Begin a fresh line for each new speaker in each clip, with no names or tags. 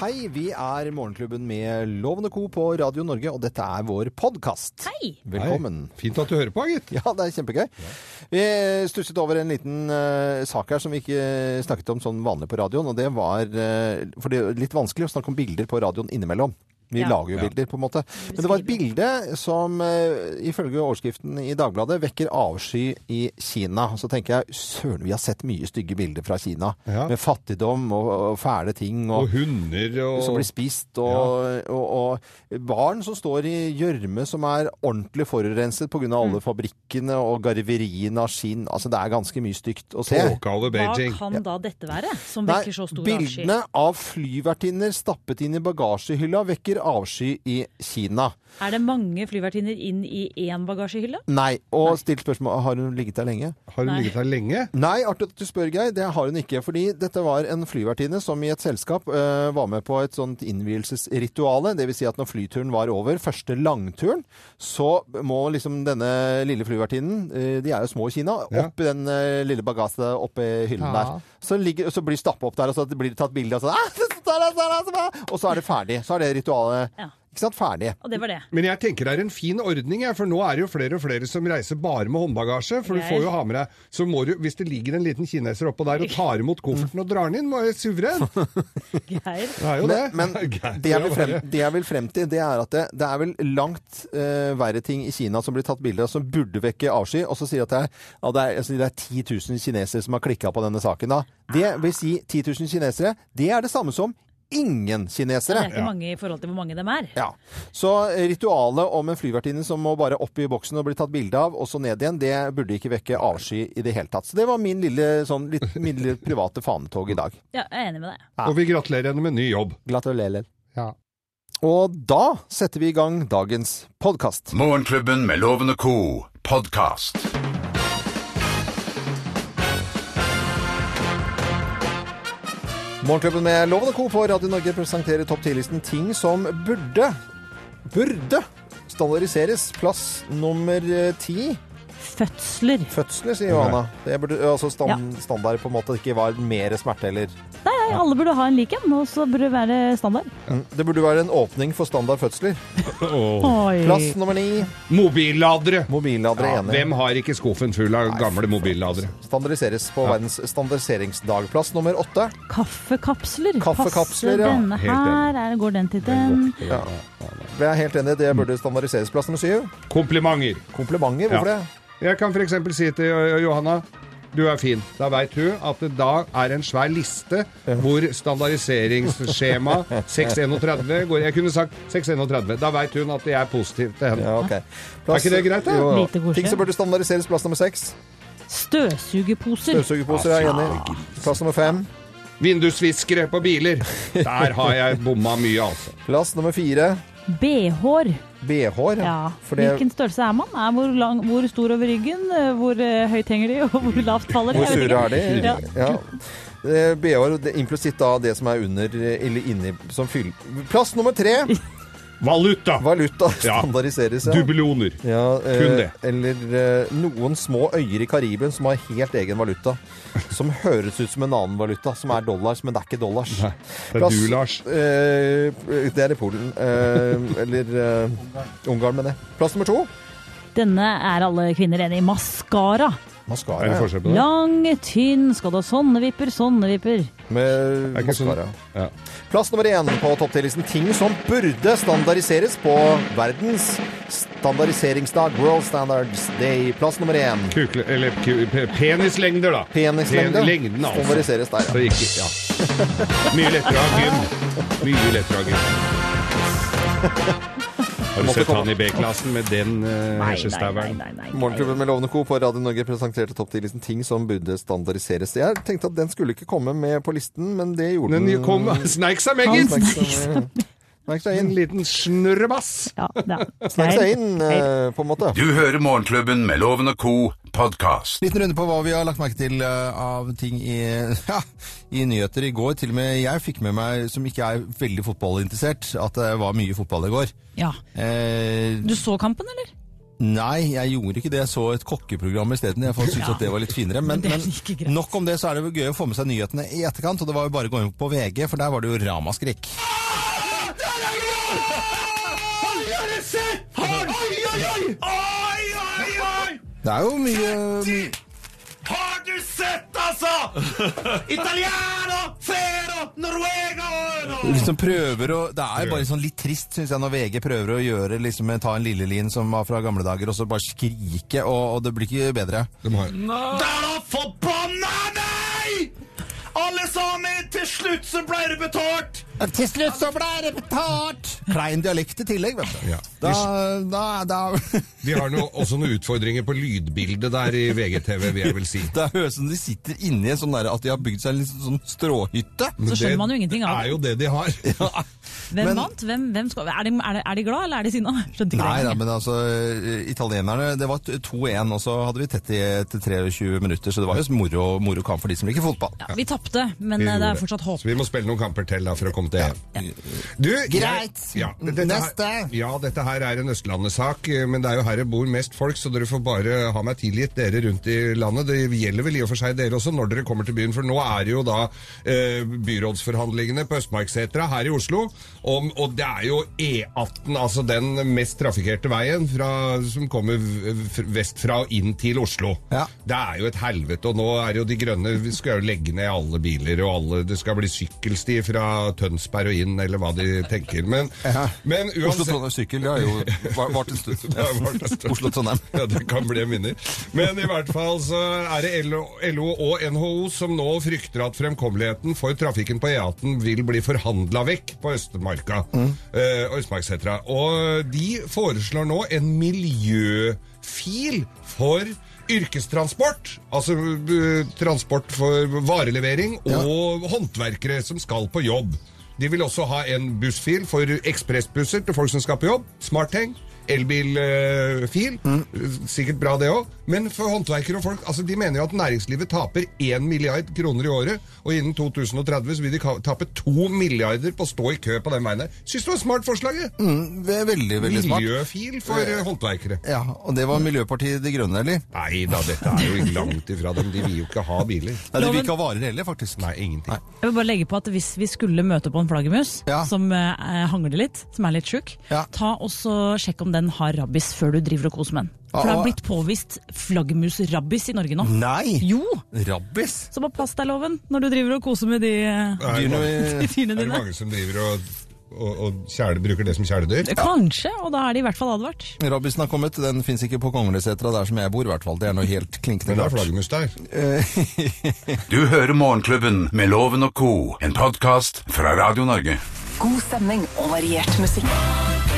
Hei, vi er Morgenklubben med Lovende Co. på Radio Norge, og dette er vår podkast.
Hei.
Velkommen.
Fint at du hører på, gitt.
Ja, det er kjempegøy. Vi stusset over en liten uh, sak her som vi ikke snakket om sånn vanlig på radioen, og det var uh, For det er litt vanskelig å snakke om bilder på radioen innimellom. Vi
Ja.
lager jo bilder, på en måte. Men det var et bilde som eh, ifølge overskriften i Dagbladet vekker avsky i Kina. Så tenker jeg søren, vi har sett mye stygge bilder fra Kina.
Ja.
Med fattigdom og, og fæle ting.
Og hunder og
som blir spist, og, og, og barn som står i gjørme som er ordentlig forurenset pga.
Mm.
alle fabrikkene og garveriene av skinn. Altså, det er ganske mye stygt å se.
Hva kan da dette være, som vekker så stor avsky?
bildene av flyvertinner stappet inn i bagasjehylla vekker avsky i Kina.
Er det mange flyvertinner inn i én bagasjehylle?
Nei. Og stilt spørsmål har hun ligget der lenge.
Har hun
Nei.
ligget der lenge?
Nei, artig at du spør, Geir. Det har hun ikke. Fordi dette var en flyvertinne som i et selskap uh, var med på et sånt innvielsesrituale. Det vil si at når flyturen var over, første langturen, så må liksom denne lille flyvertinnen, uh, de er jo små i Kina,
Ja.
i den uh, lille bagasjen oppi hyllen
Ja.
der. Så, ligger, så blir stappa opp der, og så blir det tatt bilde, og så, ah, og så er det ferdig. Så er det ritualet
Ja.
ikke sant, ferdig.
Og det var det.
Men jeg tenker det er en fin ordning, for nå er det jo flere og flere som reiser bare med håndbagasje. For du får jo ha med deg Så må du, hvis det ligger en liten kineser oppå der og tar imot kofferten og drar den inn, må jeg suveren.
Geir.
Det er jo det.
Men, men det, jeg vil frem, det jeg vil frem til, det er at det, det er vel langt uh, verre ting i Kina som blir tatt bilder av, som burde vekke avsky. Og så sier at det er, ja, det er, altså, det er 10 000 kinesere som har klikka på denne saken. Da. Det vil si 10 000 kinesere. Det er det samme som ingen kinesere.
Det er ikke mange i forhold til hvor mange dem er.
Ja. Så ritualet om en flyvertinne som må bare opp i boksen og bli tatt bilde av, og så ned igjen, det burde ikke vekke avsky i det hele tatt. Så det var min lille, sånn, litt, min lille private fanetog i dag.
Ja, jeg er enig med deg.
Og vi gratulerer henne med ny jobb.
Gratulerer.
Ja.
Og da setter vi i gang dagens podkast.
Morgenklubben med Lovende Co. podkast.
Morgenklubben med Loven og Co. på Radio Norge presenterer topp 10-listen ting som burde burde standardiseres. Plass nummer eh, ti.
Fødsler.
Fødsler, sier Johanna. Det burde, altså stand, standard på en måte ikke var mer smerte heller.
Nei, nei, alle burde ha en lik en, og så burde det være standard.
Det burde være en åpning for standard fødsler.
oh.
Plass nummer ni.
Mobilladere.
Mobilladere
Ja,
enig.
hvem har ikke skuffen full av gamle mobilladere?
Standardiseres på verdens standardiseringsdag. Plass nummer åtte.
Kaffekapsler.
Kaffekapsler, ja.
Denne her, er, går den til den?
Ja. Jeg er helt enig. Det burde standardiseres. Plass nummer syv.
Komplimenter.
Komplimenter. Hvorfor
Ja.
det?
Jeg kan f.eks. si til Johanna du er fin. Da veit hun at det da er en svær liste hvor standardiseringsskjema 631 går Jeg kunne sagt 631. Da veit hun at jeg er positiv til henne.
Ja, ok.
Er ikke det greit, da?
Jo, jo. Ting som burde standardiseres. Plass nummer seks.
Støvsugerposer.
Støvsugerposer er enig. Plass nummer fem.
Vindusviskere på biler. Der har jeg bomma mye, altså.
Plass nummer fire.
BH-er.
BH-er.
Ja.
Det,
Hvilken størrelse er man? Er hvor, lang, hvor stor over ryggen? eh, Hvor eh, høyt henger de, og hvor lavt faller de?
hvor sure er de?
Ja.
Ja. Eh, BH-er, er implisitt da det som er under eller inni som fyll... Plass nummer tre.
Valuta!
Valuta standardiseres. Ja.
Dubelloner.
Ja, eh,
Kun det.
Eller eh, noen små øyer i Karibien som har helt egen valuta. Som høres ut som en annen valuta, som er dollars, men det er ikke dollars.
Nei, det er du, Lars.
Eh, det er i Polen. Eh, eller eh, Ungarn, med det. Plass nummer to.
Denne er alle kvinner enig i. Maskara.
Er det forskjell på det?
Lang, tynn, skal du ha sånne vipper, sånne vipper.
Med
Er ikke sånn-
maskara.
Ja.
Plass nummer én på topp 10-listen. Ting som burde standardiseres på verdens standardiseringsdag. World Standards Day. Plass nummer én.
Kukle, eller ku, pe- penislengder, da.
Penislengde
Pen- Lengden, altså.
standardiseres der, ja.
ikke, ja. Mye lettere å ha gym. Mye lettere å ha gym. Har du sett
komme.
han i B-klassen med den uh,
nei, nei.
Morgenklubben med Lovende Co. på Radio Norge presenterte topp 10-listen ting som burde standardiseres. Jeg tenkte at den skulle ikke komme med på listen, men det gjorde
Den
den.
kom, sneik seg meget!
Snek
En
inn.
liten snurrebass.
Ja, ja.
Snakk seg inn, uh, på en måte.
Du hører Morgenklubben med Loven og Co. podkast.
Liten runde på hva vi har lagt merke til uh, av ting i, ja, i nyheter i går. Til og med jeg fikk med meg, som ikke er veldig fotballinteressert, at det var mye fotball i går.
ja.
Uh,
Du så kampen, eller?
nei, jeg gjorde ikke det. Jeg så et kokkeprogram isteden. Jeg syntes
Ja.
at det var litt finere. Men,
Men
men nok om det, så er det jo gøy å få med seg nyhetene i etterkant. Og det var jo bare å gå inn på VG, for der var det jo ramaskrik. Det er jo mye, mye
Har du sett, altså? Italiano, Fero, Noruega
liksom prøver å Det er bare sånn litt trist, syns jeg, når VG prøver å gjøre liksom ta en Lillelien som var fra gamle dager, og så bare skrike, og, og det blir ikke bedre.
De har,
Der da, forbanna meg! Alle sammen, til slutt så ble det betalt!
Til slutt så ble det betalt! Klein dialekt i tillegg, vet du.
Ja.
Da, da, da,
de har noe, også noen utfordringer på lydbildet der i VGTV, vil jeg vel si.
det høres ut som de sitter inni en sånn der, at de har bygd seg en liten sånn stråhytte.
Men
Så skjønner
det
man jo ingenting av
er
det.
jo det de har.
Hvem
Men-
vant? Hvem, hvem skal, er, de, er, de, er de glad, eller er de sinna? Skjønte ikke
Nei
det.
Nei, men altså, italienerne Det var 2-1, og så hadde vi tett i etter 23 minutter, så det var jo moro, moro kamp for de som liker fotball.
Ja, vi tapte, men
Vi
eh, det er fortsatt håp.
Så vi må spille noen kamper til da for å komme til Ja. Du,
Greit.
Ja, dette
Neste.
Her, ja, dette her er en Østlandet-sak, eh, men det er jo her det bor mest folk, så dere får bare ha meg tilgitt, dere rundt i landet. Det gjelder vel i og for seg dere også når dere kommer til byen, for nå er det jo da eh, byrådsforhandlingene på Østmarksetra her i Oslo, om, og det er jo E18, altså den mest trafikkerte veien fra, som kommer vestfra og inn til Oslo.
Ja.
Det er jo et helvete, og nå er jo de grønne Vi skal jo legge ned alle biler, og alle, det skal bli sykkelsti fra Tønsberg og inn, eller hva de tenker. Men,
Ja.
men uansett
Oslo-Trondheim sykkel, det har jo vart en stund.
En.
Oslo-Trondheim.
Ja, det kan bli minner. Men i hvert fall så er det LO, LO og NHO som nå frykter at fremkommeligheten for trafikken på E18 vil bli forhandla vekk på Østmarka. Mm. og Østmarksetra. Og de foreslår nå en miljøfil for yrkestransport. Altså eh, transport for varelevering og håndverkere som skal på jobb. De vil også ha en bussfil for ekspressbusser til folk som skal på jobb. Smartheng. Elbilfil. Sikkert bra, det òg. Men for håndverkere og folk altså De mener jo at næringslivet taper 1 milliard kroner i året. Og innen 2030 så vil de tape 2 milliarder på å stå i kø på den veien der. Syns det var smart forslaget?
Mm, det er veldig, veldig smart.
Miljøfil for eh, håndverkere.
Ja, og det var Miljøpartiet De Grønne, eller?
Nei da, dette er jo langt ifra dem. De vil jo ikke ha biler.
Nei, de vil ikke ha varer heller, faktisk.
Nei, ingenting.
Jeg vil bare legge på at Hvis vi skulle møte på en flaggermus
Ja.
som eh, hangler litt, som er litt sjuk,
Ja.
ta og sjekk om den har rabbis før du driver og koser med den. For det
Ah,
har blitt påvist flaggermusrabbis i Norge nå.
Nei!
Jo!
Rabbis?
Så bare pass deg, Loven, når du driver og koser med de, eh,
det
Dyrene
de dyrene
er det mange som driver og, og, og kjæle, bruker det som kjæledyr?
Kanskje, og da er de i hvert fall advart.
Rabbisen har kommet. Den fins ikke på Konglesetra der som jeg bor, i hvert fall. Det er noe helt klinkende
Men det er
klart.
flaggermus der.
Du hører Morgenklubben med Loven og Co., en podkast fra Radio Norge.
God stemning og variert musikk.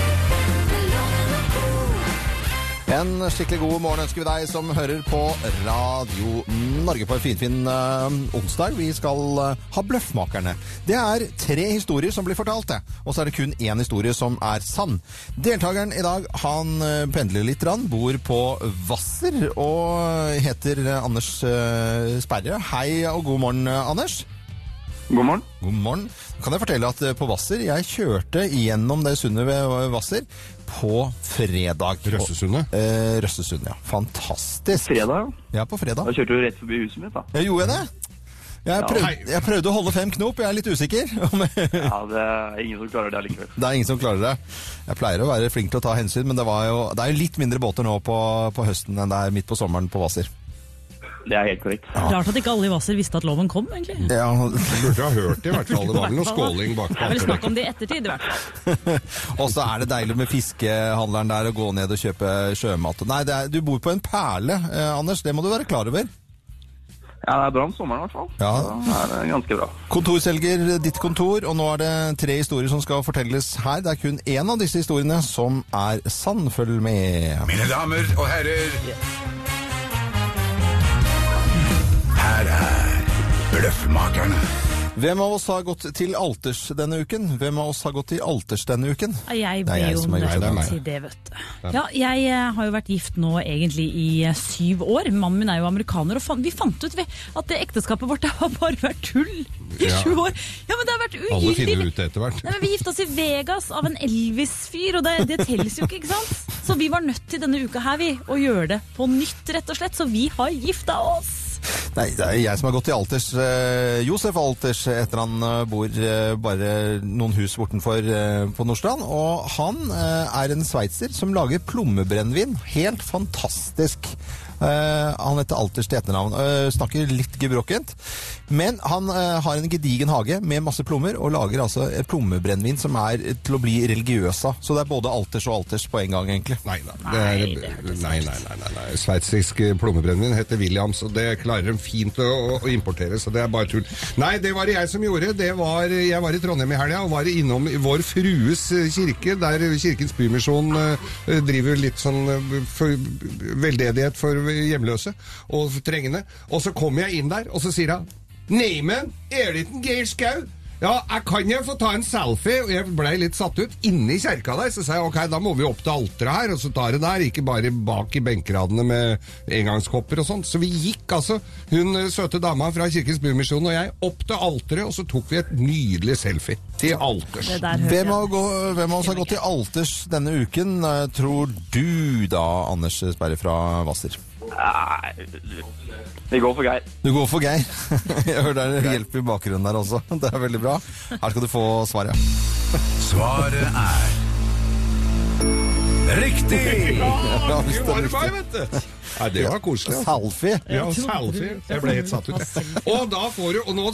En skikkelig god morgen ønsker vi deg som hører på Radio Norge på en finfin uh, onsdag. Vi skal uh, ha Bløffmakerne. Det er tre historier som blir fortalt, det. Og så er det kun én historie som er sann. Deltakeren i dag han uh, pendler litt, rann, bor på Hvasser og heter eh, Anders uh, Sperre. Hei og god morgen, eh, Anders.
God morgen.
God morgen. Kan jeg fortelle at eh, på Hvasser, jeg kjørte gjennom det sundet ved Hvasser på fredag.
Røssesundet?
Eh, Røssesundet, ja. Fantastisk.
Fredag, ja.
Ja, på fredag.
Da kjørte du rett forbi huset mitt, da.
Jeg gjorde jeg det? Jeg prøvde, jeg prøvde å holde fem knop, jeg er litt usikker.
Ja, det er ingen som klarer det allikevel.
Det er ingen som klarer det. Jeg pleier å være flink til å ta hensyn, men det, var jo, det er jo litt mindre båter nå på, på høsten enn det er midt på sommeren på Hvasser.
Det er helt korrekt.
Rart at ikke alle i Hvasser visste at loven kom, egentlig.
Ja,
Du burde ha hørt det, i hvert fall. Det var vel noe skåling bak
Det er vel snakk om det i ettertid, i hvert fall.
og så er det deilig med fiskehandleren der å gå ned og kjøpe sjømat. Nei, det er, du bor på en perle, eh, Anders. Det må du være klar over.
Ja, det er bra om sommeren i hvert fall.
Ja.
Det er ganske bra.
Kontorselger ditt kontor, og nå er det tre historier som skal fortelles her. Det er kun én av disse historiene som er sann. Følg med.
Mine damer og herrer Her er Bløffmakerne.
Hvem av oss har gått til alters denne uken? Hvem av oss har gått til alters denne uken?
Jeg
er
blir jo
som har gjort
det.
nødt til det, vet du. Ja, jeg eh, har jo vært gift nå egentlig i eh, syv år. Mannen min er jo amerikaner, og vi fant ut at det ekteskapet vårt har bare vært tull i
Ja.
sju år. Ja, men det har vært
Alle finner ut det etter hvert.
Nei, men Vi gifta oss i Vegas av en Elvis-fyr, og det, det telles jo ikke, ikke sant? Så vi var nødt til denne uka her, vi, å gjøre det på nytt, rett og slett. Så vi har gifta oss!
Nei, det er jeg som har gått til alters. Eh, Josef Alters etter han eh, bor eh, bare noen hus bortenfor på Nordstrand. Og han er en sveitser som lager plommebrennevin. Helt fantastisk. Eh, han heter Alters til etternavn. Eh, snakker litt gebrokkent. Men han eh, har en gedigen hage med masse plommer, og lager altså et plommebrennevin som er til å bli religiøs av. Så det er både Alters og Alters på en gang, egentlig.
Nei da. Det er, nei, nei, nei, nei, nei. Sveitsisk plommebrennevin heter Williams, og det klarer de fint å, å importere, så det er bare tull. Nei, det var det jeg som gjorde. Det var, jeg var i Trondheim i helga og var innom Vår Frues kirke, der Kirkens Bymisjon driver litt sånn veldedighet for hjemløse og trengende. Og så kommer jeg inn der, og så sier han Neimen, er det ikke en Geir Skau? Ja, jeg kan jo få ta en selfie, og jeg ble litt satt ut. Inni kjerka der, så sa jeg ok, da må vi opp til alteret her, og så tar det der, ikke bare bak i benkradene med engangskopper og sånt. Så vi gikk altså, hun eh, søte dama fra Kirkens Bymisjon og jeg, opp til alteret, og så tok vi et nydelig selfie til alters.
Hvem av, gå, oss har gått til alters denne uken, eh, tror du da, Anders Sperre fra Hvasser?
Nei, vi går for Geir.
Du går for Geir. Jeg hører det er hjelp i bakgrunnen der også. Det er veldig bra. Her skal du få svaret.
Svaret er Riktig!
Ja,
Det
det er
var
riktig.
meg, vet du. Nei, det var koselig. altså.
Selfie.
Ja, selfie. Jeg ble helt satt ut. Og da får du, og nå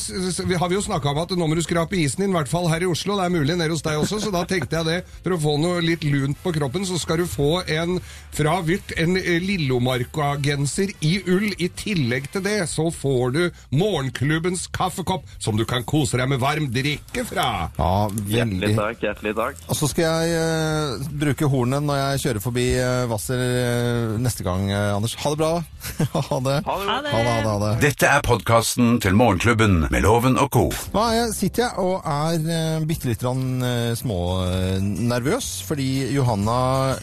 har vi jo snakka om at nå må du skrape isen din, i hvert fall her i Oslo. Det er mulig nede hos deg også, så da tenkte jeg det. For å få noe litt lunt på kroppen, så skal du få en fra Vyrt, en eh, Lillomarka-genser i ull. I tillegg til det så får du morgenklubbens kaffekopp, som du kan kose deg med varm drikke fra.
Ja,
Hjertelig takk, hjertelig takk.
Og så skal jeg uh, bruke hornet når jeg kjører forbi uh, Hvasser uh, neste gang, eh, Anders. Ha det bra. ha det.
Ha det
Ha det.
Ha det.
Dette er podkasten til Morgenklubben med Loven og co.
Nå er jeg, sitter jeg og er uh, bitte litt uh, smånervøs, fordi Johanna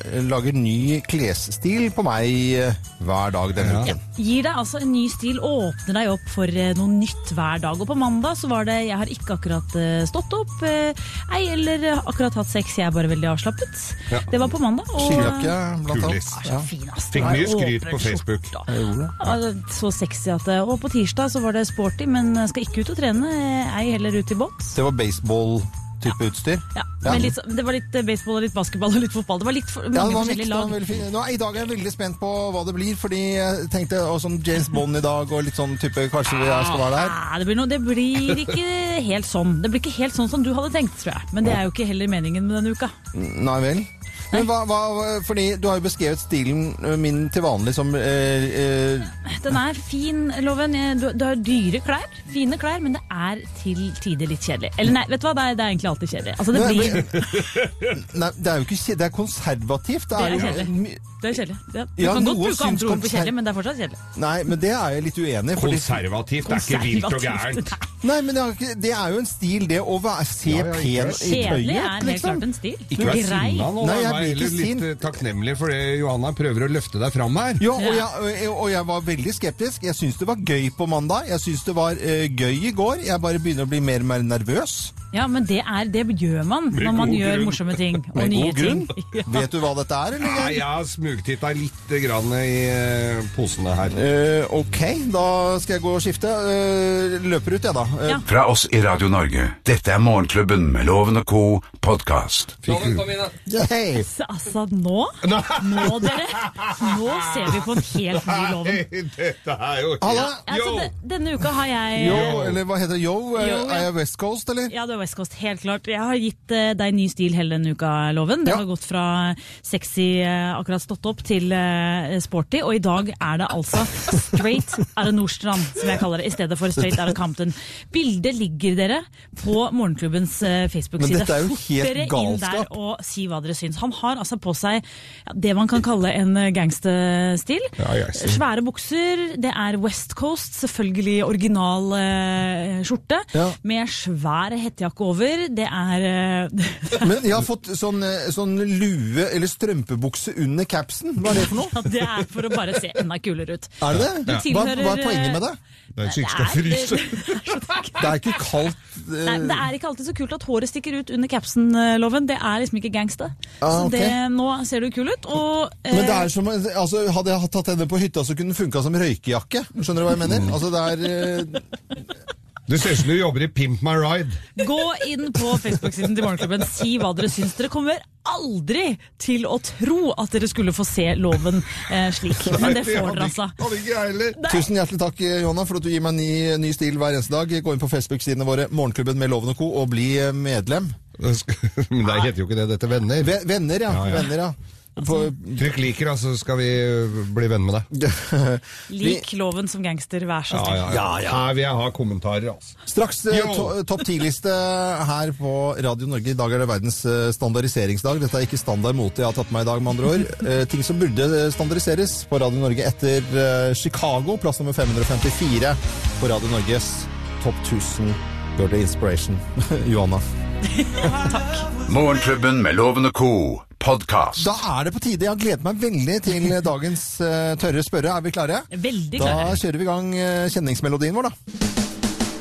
eh, lager ny klesstil på meg eh, hver dag denne uken.
Gir deg altså en ny stil, åpner deg opp for eh, noe nytt hver dag. Og på mandag så var det Jeg har ikke akkurat eh, stått opp, eh, ei eller eh, akkurat hatt sex, jeg er bare veldig avslappet.
Ja.
Det var på mandag. Og
Skijakke, blant annet.
Ja. fin.
Fikk mye skryt på Facebook.
Ja, så sexy at det Og på tirsdag så var det sporty, men skal ikke ut og trene. Ei heller ut i båt.
Det var baseball-type utstyr.
Ja,
Ja.
Men litt, det var litt eh, baseball og litt basketball og litt fotball. Det var litt for, mange
Ja, det var
forskjellige
likt, det var
lag.
veldig. Nå, I dag er jeg veldig spent på hva det blir, fordi jeg tenkte også sånn James Bond i dag og litt sånn type Kanskje vi skal være der?
Ja, det, blir noe, det blir ikke helt sånn. Det blir ikke helt sånn som du hadde tenkt, tror jeg. Men det er jo ikke heller meningen med denne uka.
Nei vel? Men hva, hva, fordi du har jo beskrevet stilen min til vanlig som eh, eh,
Den er fin, Loven. Du, du har dyre klær, fine klær, men det er til tider litt kjedelig. Eller nei, vet du hva, det er, det er egentlig alltid kjedelig. Altså, det blir
Nei, det er jo ikke kjedelig, det er konservativt. Det
Det er
er
kjedelig. Det er kjedelig. Ja, du
Ja,
kan godt bruke andre ord på kjedelig, men det er fortsatt kjedelig.
Nei, men det er jeg litt uenig i. Konservativt,
Konservativt er ikke vilt og gærent.
Nei, men det er, det er jo en stil, det å være, se
Ja, ja,
pen
i
i
Kjedelig er helt
liksom.
klart en stil.
Ikke vær sinna nå,
Nei, jeg er
heller litt takknemlig for det Johanna prøver å løfte deg fram her.
Ja, og jeg, og- og jeg var veldig skeptisk. Jeg syns det var gøy på mandag. Jeg syns det var uh, gøy i går. Jeg bare begynner å bli mer og mer nervøs.
Ja, men det, er, det gjør man
Med
når man
god
gjør
grunn.
morsomme ting. Og
Med
nye
god grunn.
ting. Ja.
Vet du hva dette er, eller?
Ja, jeg har smugtitta litt grann i eh, posene her.
Eh, ok, da skal jeg gå og skifte. Eh, løper ut, jeg, da. Eh,
Ja.
Fra oss i Radio Norge. Dette er Morgenklubben med Loven og co. podkast.
Hei.
Så, altså, nå Nå, dere! Nå ser vi på en helt ny loven.
Nei, dette er jo
Halla.
Altså,
Yo!
de, denne uka har jeg
Yo, eller hva heter det? Yo? Eh,
Yo, ja.
Er jeg West Coast, eller?
Ja, det var West Coast, helt klart. Jeg har gitt eh, deg ny stil hele denne uka, Loven. Det
Ja.
har gått fra sexy, eh, akkurat stått opp, til eh, sporty. Og i dag er det altså straight out of Nordstrand, som jeg kaller det, i stedet for straight out of Campton. Bildet ligger dere på Morgenklubbens Facebook-side.
Men dette er jo helt
dere inn der og si hva dere syns. Han har altså på seg ja, det man kan kalle en gangsterstil.
Ja.
Svære bukser, det er West Coast, selvfølgelig original eh, skjorte, med svær hettejakke over. Det er eh,
Men jeg har fått sånn, eh, sånn lue eller strømpebukse under capsen. Hva er det for noe?
ja, det er for å bare se enda kulere ut.
Er det det?
Du
Hva,
tilhører,
hva er poenget med det?
Det er ikke skal fryse.
Det er ikke kaldt eh,
Nei, det er ikke alltid så kult at håret stikker ut under capsen-loven. Det er liksom ikke gangster.
Ah,
Så det, nå ser du kul ut. Og, eh,
Men det er som, altså, Hadde jeg tatt henne på hytta, så kunne den funka som røykejakke. Skjønner du hva jeg mener? Altså, det er eh,
Det ser ut som du jobber i Pimp My Ride.
Gå inn på Facebook-siden til Morgenklubben. Si hva dere syns. Dere kommer aldri til å tro at dere skulle få se loven eh, slik. Men det får dere altså.
Tusen hjertelig takk, Jonna, for at du gir meg ny, ny stil hver eneste dag. Gå inn på Facebook-sidene våre, Morgenklubben med Loven og Co., og bli eh, medlem.
Men det heter jo ikke det, dette venner.
Venner, ja.
Ja, ja.
Venner, ja. På,
Trykk liker, da, så skal vi bli venn med deg.
Lik loven som gangster, vær så
Ja,
snill.
ja, ja. Her vil jeg ha kommentarer, altså.
Straks eh, to, topp ti-liste her på Radio Norge. I dag er det verdens eh, standardiseringsdag. Dette er ikke standard mote jeg har tatt med meg i dag, med andre ord. Eh, ting som burde eh, standardiseres på Radio Norge etter eh, Chicago, plass nummer 554 på Radio Norges Topp 1000 Girl Inspiration. Johanna.
Morgenklubben med Loven og Co. Podcast.
Da er det på tide. Jeg har gledet meg veldig til dagens uh, tørre spørre. Er vi klare?
Veldig klare.
Da kjører vi i gang uh, kjenningsmelodien vår, da.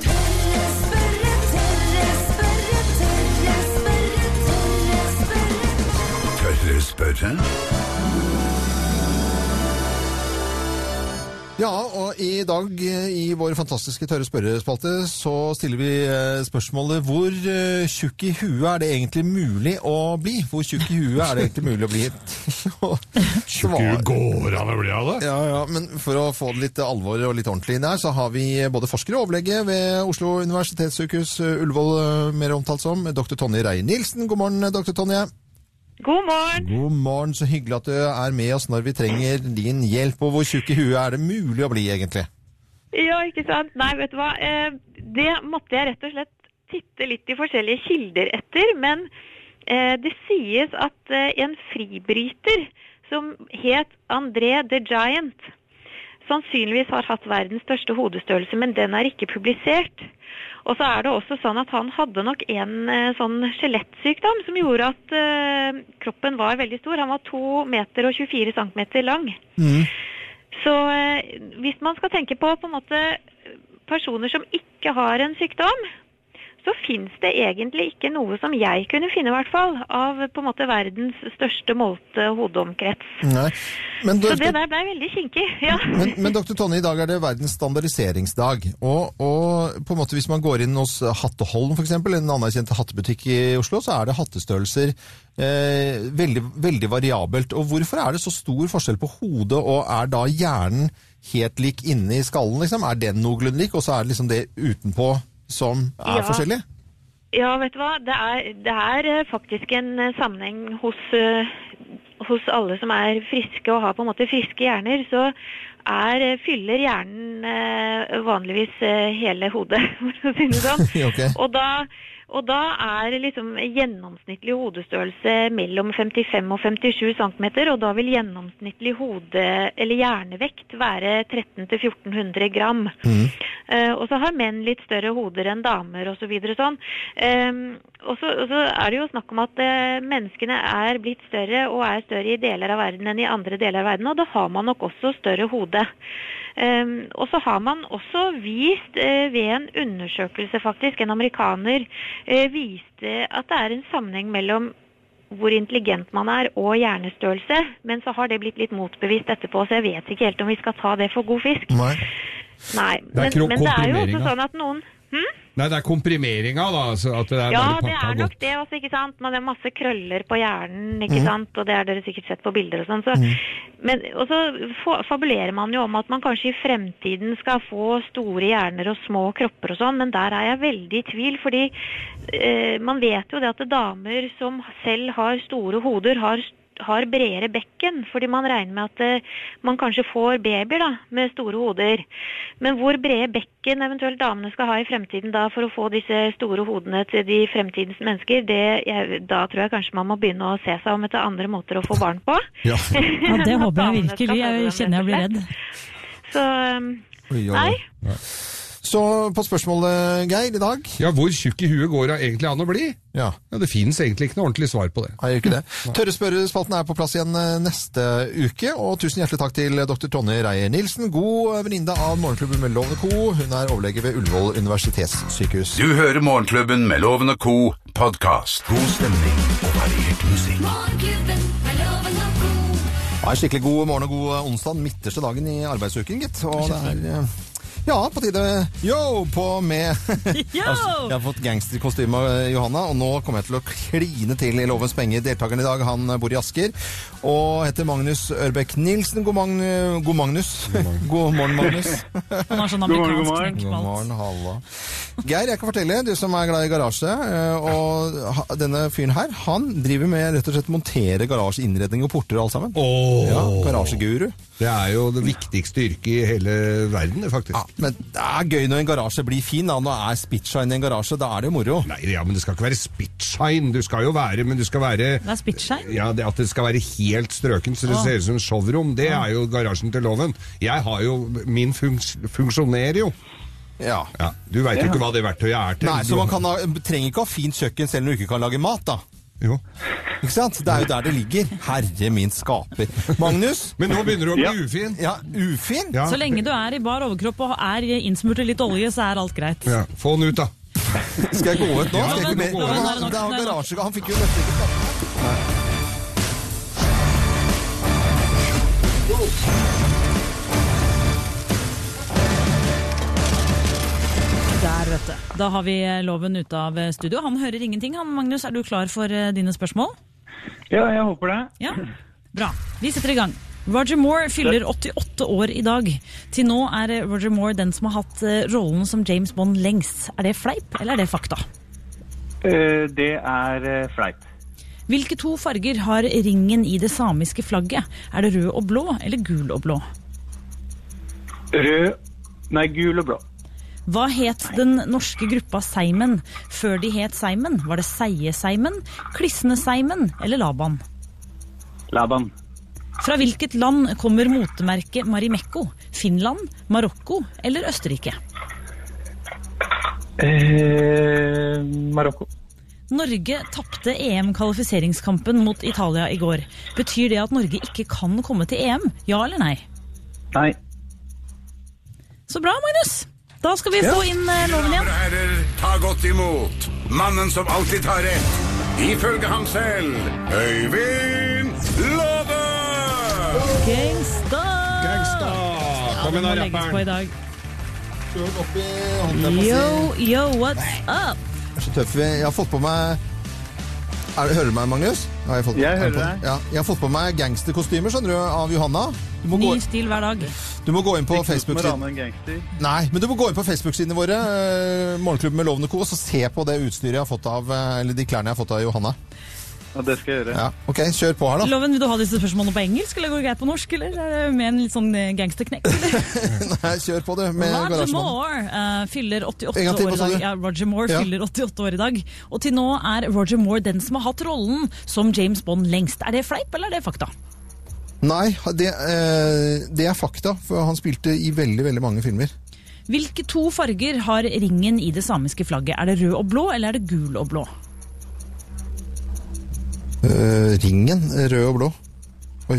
Tørre spørre, tørre spørre, tørre spørre, tørre spørre.
Tørre spørre?
Ja, og i dag eh, i vår fantastiske tørre spørrespalte så stiller vi eh, spørsmålet hvor eh, tjukk i huet er det egentlig mulig å bli? Hvor tjukk i huet er det egentlig mulig å bli? Svar-
går an å bli av det?
Ja, ja, men for å få det litt alvor og litt ordentlig inn her, så har vi både forsker og overlege ved Oslo universitetssykehus eh, Ullevål, mer omtalt som, dr. Tonje Reier-Nilsen. God morgen, dr. Tonje.
God morgen.
God morgen, så hyggelig at du er med oss når vi trenger din hjelp. Og hvor tjukk i huet er det mulig å bli, egentlig?
Ja, ikke sant? Nei, vet du hva? Eh, Det måtte jeg rett og slett titte litt i forskjellige kilder etter. Men eh, det sies at eh, en fribryter som het André the Giant, sannsynligvis har hatt verdens største hodestørrelse, men den er ikke publisert. Og så er det også sånn at han hadde nok en eh, sånn skjelettsykdom som gjorde at uh, kroppen var veldig stor. Han var 2 meter og 24 centimeter lang. Så uh, hvis man skal tenke på på en måte personer som ikke har en sykdom, så fins det egentlig ikke noe som jeg kunne finne, i hvert fall, av på en måte verdens største målte hodeomkrets.
Nei. Men,
Så det der blei veldig kinkig. Ja.
men, men dr. Tonje, i dag er det verdens standardiseringsdag. Og, og på en måte hvis man går inn hos Hatteholm, f.eks., en anerkjent hattebutikk i Oslo, så er det hattestørrelser eh, veldig, veldig variabelt. Og hvorfor er det så stor forskjell på hodet, og er da hjernen helt lik inne i skallen? Liksom? Er den noenlunde lik, og så er det liksom det utenpå som er
Ja.
forskjellig?
Ja, vet du hva. Det er, det er eh, faktisk en eh, sammenheng hos, eh, hos alle som er friske og har på en måte friske hjerner. Så er, fyller hjernen vanligvis hele hodet, for å si det sånn.
okay.
Og da, og da er liksom gjennomsnittlig hodestørrelse mellom 55 og 57 cm, og da vil gjennomsnittlig hode, eller hjernevekt være 1300-1400 gram. Eh, og så har menn litt større hoder enn damer osv. Så sånn. Ehm, og, så, og så er det jo snakk om at uh, menneskene er blitt større og er større i deler av verden enn i andre deler av verden, og da har man nok også større hode. Ehm, og så har man også vist eh, ved en undersøkelse faktisk, en amerikaner eh, viste at det er en sammenheng mellom hvor intelligent man er og hjernestørrelse, men så har det blitt litt motbevist etterpå, så jeg vet ikke helt om vi skal ta det for god fisk.
Nei.
Nei, men, men det er jo også sånn at noen
Nei, det er komprimeringa, da. Altså at det er
Ja, det er nok
godt.
det også, ikke sant. Man har masse krøller på hjernen, ikke
mm.
sant. Og det har dere sikkert sett på bilder og sånn. Så, men, og så fabulerer man jo om at man kanskje i fremtiden skal få store hjerner og små kropper og sånn, men der er jeg veldig i tvil, fordi eh, man vet jo det at damer som selv har store hoder, har har bredere bekken, fordi man regner med at eh, man kanskje får babyer da, med store hoder. Men hvor brede bekken eventuelt damene skal ha i fremtiden da for å få disse store hodene til de fremtidens mennesker, det, jeg, da tror jeg kanskje man må begynne å se seg om etter andre måter å få barn på.
Ja.
Ja, det håper jeg virkelig. Jeg kjenner jeg blir redd.
Så um, nei.
Så på spørsmålet, Geir, i dag
Ja, hvor tjukk i huet går det egentlig an å bli?
Ja.
Ja, Det fins egentlig ikke noe ordentlig svar på det.
Nei, gjør ikke det. Tørre spørrespalten er på plass igjen eh, neste uke. Og tusen hjertelig takk til dr. Tonje Reier Nilsen, god venninne av Morgenklubben med Lovende Co. Hun er overlege ved Ullevål universitetssykehus.
Du hører Morgenklubben med Loven Co. podkast. God stemning og variert musikk.
Morgenklubben med Loven co.
Ja, en skikkelig god morgen og god onsdag. Midterste dagen i arbeidsuken, gitt. Og det er eh, ja, på tide yo på med
Yo!
Jeg har fått gangsterkostyme av eh, Johanna, og nå kommer jeg til å kline til i Lovens penger. Deltakeren i dag han bor i Asker og heter Magnus Ørbekk Nilsen. God, mang god Magnus. God morgen, Magnus.
Han har sånn
God morgen, god morgen.
God morgen, halla. Geir, jeg kan fortelle, du som er glad i garasje, eh, og denne fyren her, han driver med rett og slett montere garasjeinnredning og porter og alt sammen.
Oh.
Ja, garasjeguru.
Det er jo det viktigste yrket i hele verden, faktisk.
Ja, men det er gøy når en garasje blir fin. Da. Nå er spitshine i en garasje, da er det jo moro.
Nei, ja, men det skal ikke være spitshine. Du skal jo være, men du skal være
Det er spitshine.
ja, det At det skal være helt strøken så det ser ut som showrom, det er jo garasjen til loven. Jeg har jo Min funks funksjonerer jo.
Ja.
Ja, Du veit jo ikke hva det verktøyet er til.
Nei, så man kan ha, trenger ikke ha fint kjøkken selv når du ikke kan lage mat, da.
Jo.
Ikke sant? Det er jo der det ligger. Herre min skaper. Magnus?
Men nå begynner du å bli
Ja.
ufin.
Ja, ufin?
Ja.
Så lenge du er i bar overkropp og er innsmurt i litt olje, så er alt greit.
Ja, Få den ut, da.
Skal jeg gå ut nå?
Ja,
Skal jeg ikke
men
mer?
nå
Han,
det.
er han garasje, han fikk jo nesten ikke snakke.
Vet du. Da har vi loven ute av studio. Han hører ingenting. Han, Magnus, er du klar for eh, dine spørsmål?
Ja, jeg håper det.
Ja. Bra. Vi setter i gang. Roger Moore fyller 88 år i dag. Til nå er eh, Roger Moore den som har hatt eh, rollen som James Bond lengst. Er det fleip, eller er det fakta?
Det er fleip.
Hvilke to farger har ringen i det samiske flagget? Er det rød og blå, eller gul og blå?
Rød Nei, gul og blå.
Hva het den norske gruppa Seimen før de het Seimen? Var det Seie-Seimen, Klissene-Seimen eller Laban?
Laban.
Fra hvilket land kommer motemerket Marimekko? Finland, Marokko eller Østerrike?
Eh, Marokko.
Norge tapte EM-kvalifiseringskampen mot Italia i går. Betyr det at Norge ikke kan komme til EM? Ja eller nei?
Nei.
Så bra, Magnus! Da skal vi få inn eh, loven
Damer
igjen.
og herrer, ta godt imot mannen som alltid tar rett, ifølge ham selv, Øyvind Love!
Gangsta!
Gangsta!
Ja,
Kom
den
igjen,
må
da,
legges på i
rapperen.
dag.
Støl opp i hånden, jeg må
Yo,
si.
yo, what's up?
Jeg er så tøff. Jeg har fått på meg er det, Hører du meg, Magnus? Har fått,
Jeg
er
hører deg.
Ja, jeg har fått på meg gangsterkostymer, skjønner du, av Johanna. Du må, gå,
Ny stil hver dag.
du må gå inn på
Ikke noe som å
Facebook-siden
rane en.
Nei, men du må gå inn på Facebook-sidene våre, eh, Morgenklubben med Lovende Co, og så se på det utstyret jeg har fått av eh, Eller de klærne jeg har fått av Johanna.
Ja, det skal jeg gjøre.
Ja, ok, kjør på her, da.
Loven, Vil du ha disse spørsmålene på engelsk, eller går det greit på norsk? Eller er det med en litt sånn eh, gangsterknekk?
Nei, kjør på, du, med
Roger
garasjemannen.
Moore eh, fyller 88
En gang til,
år i dag. Ja, Roger Moore
Ja.
fyller 88 år i dag. Og til nå er Roger Moore den som har hatt rollen som James Bond lengst. Er det fleip, eller er det fakta?
Nei, det, uh, det er fakta, for han spilte i veldig, veldig mange filmer.
Hvilke to farger har ringen i det samiske flagget? Er det rød og blå, eller er det gul og blå?
Eh, ringen, rød og blå. Oi.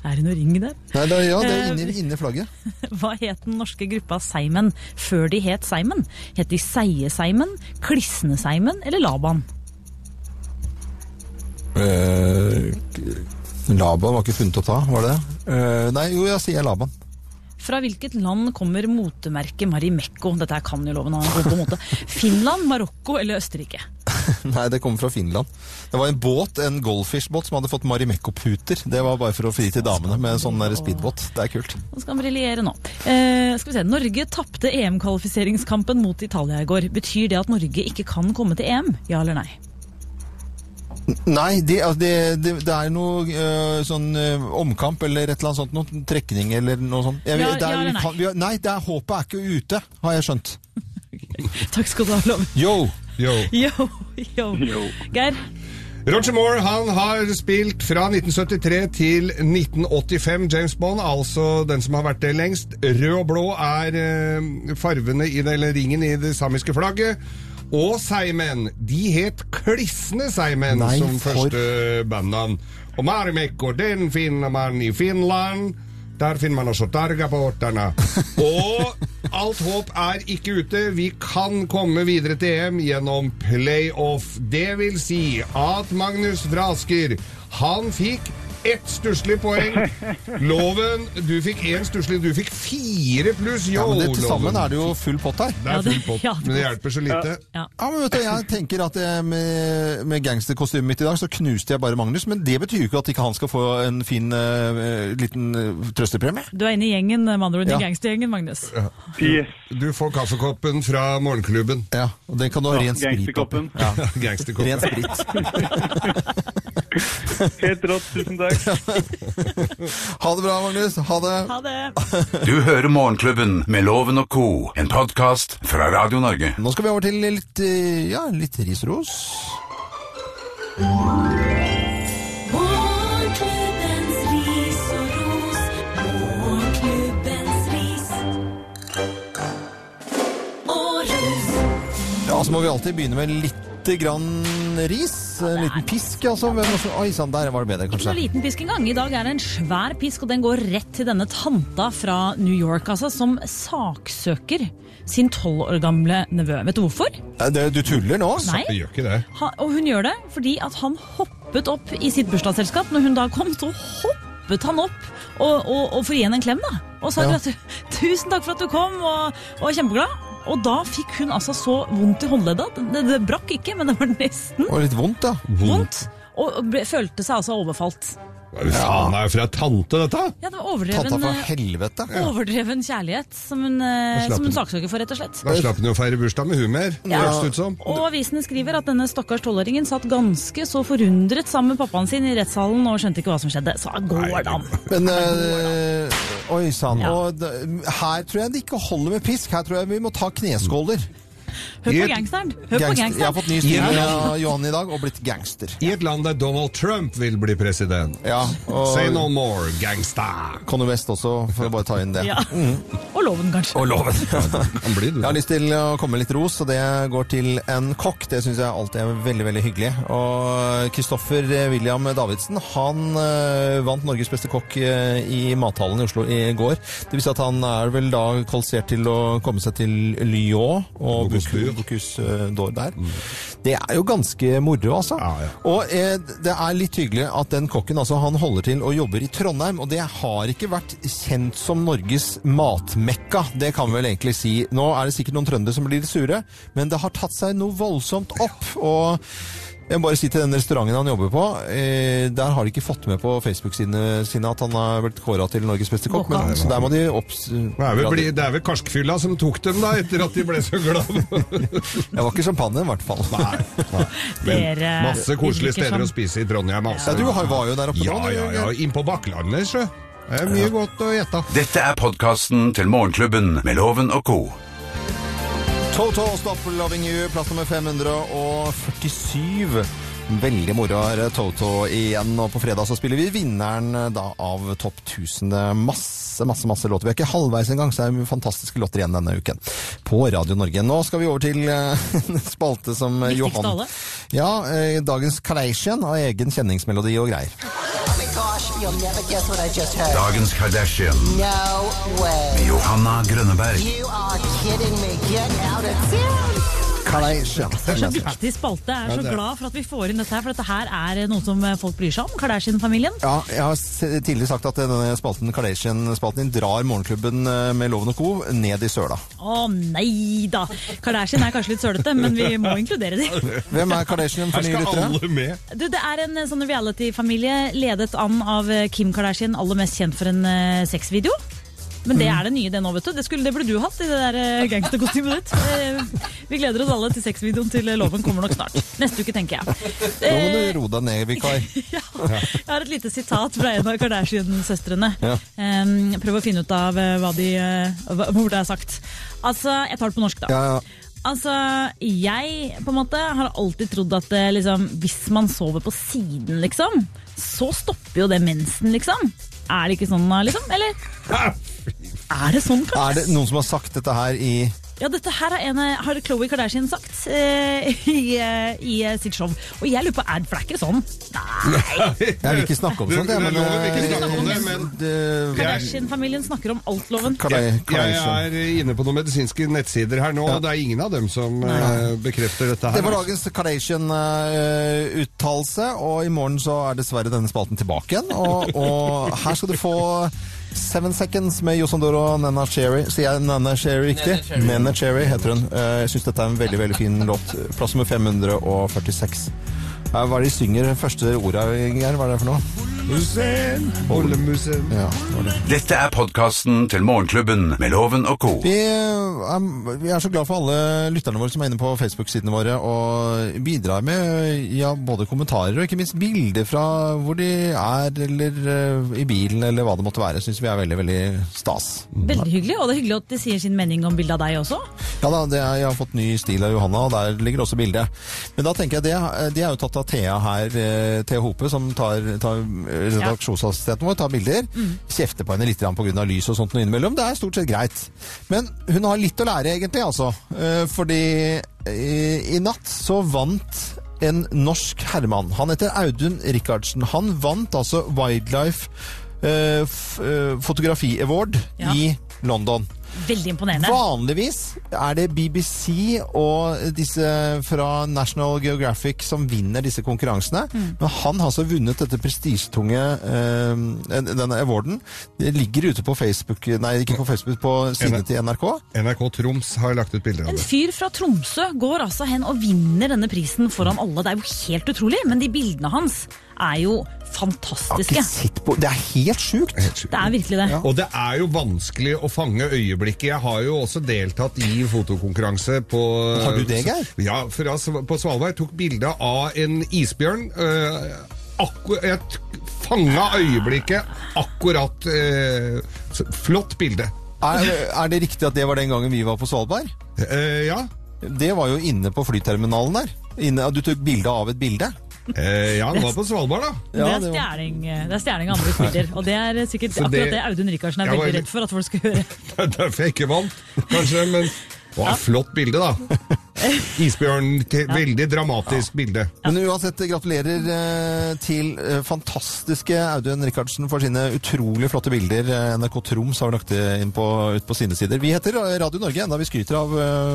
Er det noe ring der?
Nei, da, ja, det er
Eh,
inni, inni flagget.
Hva het den norske gruppa Seimen før de het Seimen? Het de Seie-Seimen, Klisne-Seimen eller Laban?
Uh, Laban var ikke funnet opp da, var det det? Eh, nei, jo, jeg sier Laban.
Fra hvilket land kommer motemerket Marimekko? Dette kan jo loven ha en god på mote. Finland, Marokko eller Østerrike?
Nei, det kommer fra Finland. Det var en båt, en Goldfish-båt, som hadde fått Marimekko-puter. Det var bare for å fri til damene med en sånn speedbåt. Det er kult.
Nå skal han briljere nå. Eh, skal vi se. Norge tapte EM-kvalifiseringskampen mot Italia i går. Betyr det at Norge ikke kan komme til EM? Ja eller nei?
Nei, det, altså, det, det, det er noe uh, sånn uh, omkamp eller et eller annet sånt. Noe trekning eller noe sånt. Jeg,
Ja,
er,
ja nei?
kan- vi nei, håpet er ikke ute, har jeg skjønt.
Takk skal du ha, Lov.
Yo!
Yo.
Yo, yo. Geir?
Roger Moore han har spilt fra 1973 til 1985 James Bond, altså den som har vært det lengst. Rød og blå er eh, farvene i det, eller ringen i det samiske flagget. Og seigmenn. De het Klissne seigmenn som
for-
første bandnavn. Og Marimekko, den finner man i Finland. Der finner man også Targabåtene. Og alt håp er ikke ute. Vi kan komme videre til EM gjennom playoff. Det vil si at Magnus Vrasker, han fikk ett stusslig poeng. Loven, du fikk én stusslig. Du fikk fire pluss. Yo,
Ja, men det, til sammen er det jo full pott her.
Det er full pott,
ja, det-
men det hjelper så lite.
Ja.
Ja, men vet du, Jeg tenker at jeg, med, med gangsterkostymet mitt i dag, så knuste jeg bare Magnus. Men det betyr jo ikke at ikke han skal få en fin uh, liten uh, trøstepremie.
Du er inne i gjengen, med andre ord. I gangstergjengen, Magnus.
Yes.
Du får kaffekoppen fra morgenklubben.
Ja, og den kan du ha ren sprit oppi.
gangsterkoppen.
Ja,
Gangsterkoppen.
ren sprit.
Helt rått. Tusen takk.
Ha det bra, Magnus. Ha det.
Ha det.
Du hører Morgenklubben med Loven og co., en podkast fra Radio Norge.
Nå skal vi over til litt, eh, ja, litt risros.
Morgenklubbens ris og ros. Morgenklubbens ris og ros.
Ja, så må vi alltid begynne med litt grann ris. En liten pisk, altså. Oi sann, der var det bedre,
kanskje. Ikke
noen
liten pisk engang. I dag er det en svær pisk, og den går rett til denne tanta fra New York, altså, som saksøker sin tolv år gamle nevø. Vet du hvorfor?
Det- Du tuller nå?
Nei.
Jeg gjør ikke det.
Ha, og hun gjør det fordi at han hoppet opp i sitt bursdagsselskap. Når hun da kom, så hoppet han opp og, og, og for igjen en klem, da. Og sa
Ja.
tusen takk for at du kom, og, og kjempeglad. Og da fikk hun altså så vondt i håndleddet. Det, det brakk ikke, men det var nesten
Og litt vondt, da.
vondt. Og og ble, følte seg altså overfalt.
Faen er jo fra tante, dette?
Ja, det var
Tanta
overdreven,
fra helvete. Ja.
overdreven kjærlighet som hun, eh,
slapp
som hun saksøker for, rett og slett.
Da slapp hun jo å feire bursdag med hun mer.
Ja.
høres det ut som.
Og avisene skriver at denne stakkars tolvåringen satt ganske så forundret sammen med pappaen sin i rettssalen og skjønte ikke hva som skjedde. Så går det an.
Men eh, Oi sann.
Ja.
Og Her tror jeg det ikke holder med pisk. Her tror jeg vi må ta kneskåler.
Hør på gangsteren. Hør på
gangsteren. Jeg har fått ny stil av Johan i dag og blitt gangster.
I et land der Donald Trump vil bli president.
Ja, og
Say no more, gangster.
Conny West også, for å bare ta inn det.
Ja. Og loven, kanskje.
Og loven.
Han blir.
Jeg har lyst til å komme med litt ros, og det går til en kokk. Det syns jeg alltid er veldig veldig hyggelig. Og Kristoffer William Davidsen han eh, vant Norges beste kokk eh, i mathallen i Oslo i går. Det viser at han er vel da kvalifisert til å komme seg til Lyon og
D'Or.
Bocuse eh, der. Det er jo ganske moro, altså. Og eh, det er litt hyggelig at den kokken altså, han holder til og jobber i Trondheim, og det har ikke vært kjent som Norges matmekka. Det kan vi vel egentlig si. Nå er det sikkert noen trøndere som blir litt sure, men det har tatt seg noe voldsomt opp. og jeg må bare si til den restauranten han jobber på, eh, der har de ikke fått med på Facebook-sidene sine at han har blitt kåra til Norges beste kokk, men, så der må de opp...
Det er vel, det er vel karskfylla som tok dem da, etter at de ble så glad.
Det var ikke champagne, i hvert fall.
Nei. nei. Men masse koselige steder å spise i Trondheim. Altså.
Ja, du var jo der oppe
Ja,
nå,
ja, ja. Inn på Bakklandet, sjø. Det er mye godt å gjette.
Dette er podkasten til Morgenklubben med Loven og co.
Toto Stop Loving You, plass nummer 547. Veldig moro er Toto igjen, og på fredag så spiller vi vinneren eh, da av Topp 1000. Masse, masse masse låter. Vi er ikke halvveis engang, så er det fantastiske låter igjen denne uken på Radio Norge. Nå skal vi over til eh, en spalte som eh, Johan. Ja, dagens Kaleisjen av egen kjenningsmelodi og greier.
You'll never guess what I just heard.
Dagens Kardashian
No way.
med Johanna Grønneberg.
You are kidding me. Get out of town.
Kardashian.
Det er så viktig spalte. Jeg er så glad for at vi får inn dette her, for dette her er noe som folk bryr seg om. Kardashian-familien.
Ja, jeg har tidligere sagt at denne spalten, Kardashian-spalten din drar morgenklubben eh, med Loven og Co. ned i søla.
Å nei da! Kardashian er kanskje litt sølete, men vi må inkludere dem.
Hvem er Kardashian for nye lyttere?
Du, det er en eh, sånn reality-familie ledet an av eh, Kim Kardashian, aller mest kjent for en sexvideo. Men det er det nye det nå, vet du. Det, skulle, det burde du hatt i det der eh, gangsterkostymet ditt. Eh, Vi gleder oss alle til sexvideoen til eh, Loven kommer nok snart. Neste uke, tenker jeg.
Nå må du roe deg ned, vikar.
Jeg har et lite sitat fra en av Kardashian-søstrene.
Ja.
Prøv å finne ut av eh, hva de, eh, hvor det er sagt. Altså, jeg tar det på norsk, da.
Ja, ja.
Altså, jeg på en måte har alltid trodd at eh, liksom, hvis man sover på siden, liksom, så stopper jo det mensen, liksom. Er det ikke sånn, liksom? Eller? Er det sånn, kanskje?
Er det noen som har sagt dette her i
Ja, dette her er en, eh, har Khloe Kardashian sagt eh, i, eh, i eh, sitt show. Og jeg lurer på, er det ikke sånn? Nei.
Jeg vil ikke snakke om
Det-
sånt, jeg, men
men-
Kardashian-familien snakker om alt, Loven.
Kardai-
Jeg er inne på noen medisinske nettsider her nå, og det er ingen av dem som uh, bekrefter dette her.
Det var dagens Kardashian-uttalelse, og i morgen så er dessverre denne spalten tilbake igjen. Og, og her skal du få Seven Seconds med Josandor og Nena Cherry. Sier jeg Nena Cherry riktig? Nana Cherry heter hun. Eh, Jeg syns dette er en veldig veldig fin låt. Plass nummer 546. Eh, Hva er det de synger første ordet, Geir? Hva er det for noe?
Musen, Ollemusen.
Ja.
Dette er podkasten til Morgenklubben med Loven og co.
Vi er, vi er så glad for alle lytterne våre som er inne på Facebook-sidene våre og bidrar med ja, både kommentarer og ikke minst bilder fra hvor de er, eller eh, i bilen, eller hva det måtte være. Syns vi er veldig, veldig stas.
Veldig hyggelig, og det er hyggelig at de sier sin mening om bildet av deg også.
Ja da, det er, jeg har fått ny stil av Johanna, og der ligger også bildet. Men da tenker jeg det, de er jo tatt av Thea her, eh, Thea Hope, som tar, tar redaksjonsassistenten vår, tar bilder. Kjefter på henne litt pga. lys og sånt noe innimellom. Det er stort sett greit. Men hun har litt å lære egentlig, altså. Eh, Fordi i, i natt så vant en norsk herremann. Han heter Audun Rikardsen. Han vant altså Wildlife eh, eh, Fotografi Award
Ja.
i London.
Veldig imponerende.
Vanligvis er det BBC og disse fra National Geographic som vinner disse konkurransene.
Mm.
Men han har altså vunnet dette prestisjetunge eh, denne awarden. Det ligger ute på Facebook, nei ikke på Facebook, på sidene til NRK.
NRK Troms har lagt ut bilder av det.
En fyr fra Tromsø går altså hen og vinner denne prisen foran alle. Det er jo helt utrolig, men de bildene hans er jo fantastiske.
på, det er helt sjukt!
Det er virkelig det.
Og det er jo vanskelig å fange øyeblikket. Jeg har jo også deltatt i fotokonkurranse på
Har du det, Geir?
Ja, fra, på Svalbard. Tok bilde av en isbjørn. øh, akkur, jeg fanga øyeblikket akkurat øh, Flott bilde.
Er, er det riktig at det var den gangen vi var på Svalbard?
Uh, ja.
Det var jo inne på flyterminalen der. Inne, du tok bilde av et bilde.
Eh, ja, han var på Svalbard, da.
Det
Ja, det er
stjerning, det er stjerning andre spiller. Og det er sikkert
det-
akkurat det Audun Rikardsen er veldig redd for at folk skal høre.
Det er derfor jeg ikke vant, kanskje. Men det var et flott bilde, da. Isbjørn. Veldig dramatisk bilde.
Men uansett, gratulerer eh, til eh, fantastiske Audun Rikardsen for sine utrolig flotte bilder. Eh, NRK Troms har lagt det inn på, ut på sine sider. Vi heter Radio Norge, enda vi skryter av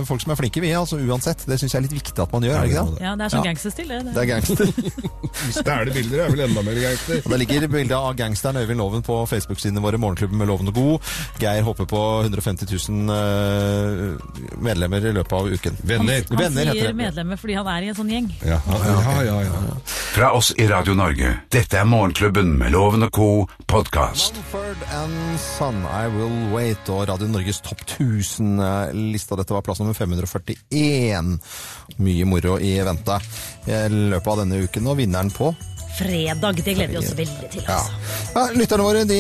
folk som er flinke, vi. altså Uansett. Det syns jeg er litt viktig at man gjør, er det ikke det?
Ja, Det er sånn
Ja.
gangsterstil, det.
Det er gangster.
Stjele bilder er vel enda mer gangster.
Og Det ligger bilde av gangsteren Øyvind Loven på Facebook-sidene våre, Morgenklubben med Loven og God. Geir håper på 150 000 eh, medlemmer i løpet av uken.
Venner.
Han
Venner
sier medlemmer fordi han er i en sånn gjeng.
Ja, ja, ja. ja.
Fra oss i Radio Norge. Dette er Morgenklubben med Loven og co. podkast.
Manford and Son, I Will Wait, og Radio Norges topp 1000-lista. Dette var plass nummer 541. Mye moro i vente i løpet av denne uken, og vinneren på
Fredag, det gleder vi oss veldig til.
ja.
altså.
ja, Lytterne våre de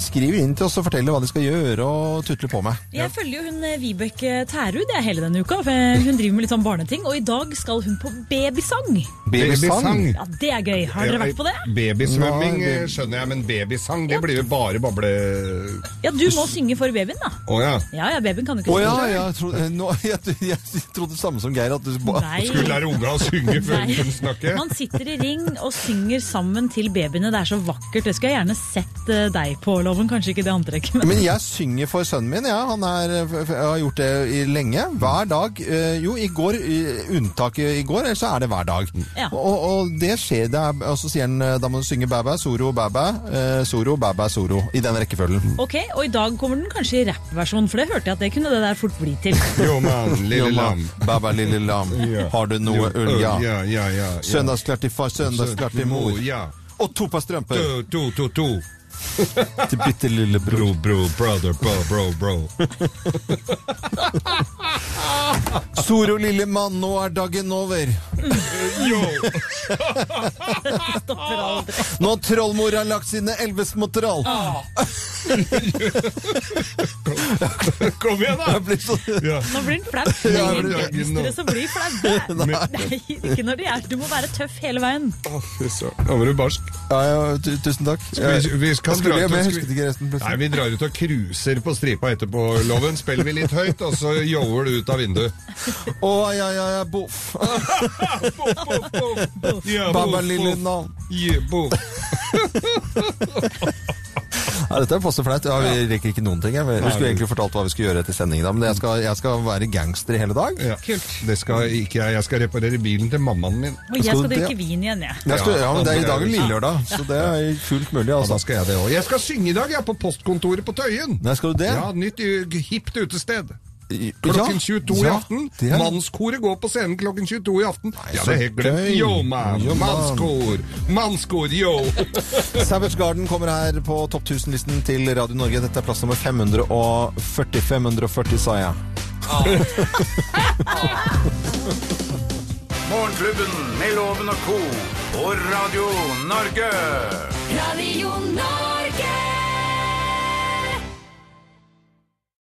skriver inn til oss og forteller hva de skal gjøre og tutle på med.
Jeg følger jo hun eh, Vibeke Tærud det er hele denne uka. For hun driver med litt sånn barneting, og i dag skal hun på babysang.
Babysang.
Ja, Det er gøy. Har dere vært på det?
Babysvømming eh, skjønner jeg, men babysang det blir jo bare bable...
Ja, du må synge for babyen, da.
Å ja.
Ja, ja, babyen kan jo
Å
ikke
ja,
synge.
jeg trodde, nå, jeg, jeg trodde det samme som Geir. At du.
Skulle lære unga å synge før
Nei.
kunne snakke.
Man sitter i ring og synger sammen til babyene. Det er så vakkert. Det skulle jeg gjerne sett eh, deg på, Loven. Kanskje ikke det antrekket. Men...
Men jeg synger for sønnen min, ja. Han er, jeg har gjort det i lenge. Hver dag. Eh, Jo, i går, unntaket i går, ellers så er det hver dag.
Ja.
Og, og det skjer, det er, og så sier han eh, da må du synge bæbæ, soro, bæbæ, eh, soro, bæbæ, soro. I den rekkefølgen.
Ok, Og i dag kommer den kanskje i rappversjon, for det hørte jeg at det kunne det der fort bli til.
Jo, mann, lille lam.
Bæbæ, lille lam. Har du noe
øl,
ull, ja.
Ja, ja, ja. ja.
Søndagsklart til far, søndagsklart til mor.
Ja.
Og to par strømper
To, to, to, to.
Til bitte lille bror.
Bro, bro, brother, bro, bro, bro.
Soro, lille mann, nå er dagen over.
Yo!
Stopper aldri.
Nå har trollmor har lagt sine elleve små troll.
Kom igjen, da!
Så...
Ja.
Nå blir han flau. Det
Ja,
er
er
gangstere som blir flaue. Nei, ikke når de er Du må være tøff hele veien.
Å, fy søren. Nå var du barsk.
Ja, ja, tusen takk.
vi- vi kan
han skulle men jeg husket ikke resten
Nei, vi drar ut og cruiser på stripa etterpå, Loven. Spiller vi litt høyt, og så yoer du ut av vinduet.
Å, ja, ja, ja, boff.
Ja,
Baba
boff,
lille navn.
Yeah, boff.
Ja, dette er passe flaut. Ja, vi rekker ikke noen ting. jeg. Vi skulle egentlig fortalt hva vi skulle gjøre etter sending, da, men jeg skal, jeg skal være gangster i hele dag.
Ja. Det skal ikke jeg. Jeg skal reparere bilen til mammaen min.
Og jeg
Skal
skal drikke vin igjen, jeg.
Jeg skal, ja, men det er, I dag er
Ja.
lillelørdag, så det er fullt mulig.
Ja, da
altså.
skal jeg det òg. Jeg skal synge i dag, jeg, på postkontoret på Tøyen.
Nei, skal du det?
Ja, Nytt uh, hipt utested.
I-
Klokken
ja,
22 i aften.
er-
Mannskoret går på scenen klokken 22 i aften. Ja, det er helt glemt.
gøy.
Yo, man.
Yo, man.
Mannskor. Mannskor, yo.
Savage Garden kommer her på topp 1000-listen til Radio Norge. Dette er plass nummer 540. 540, sa jeg.
Morgenklubben med Loven og co. på Radio Norge.
Radio Norge.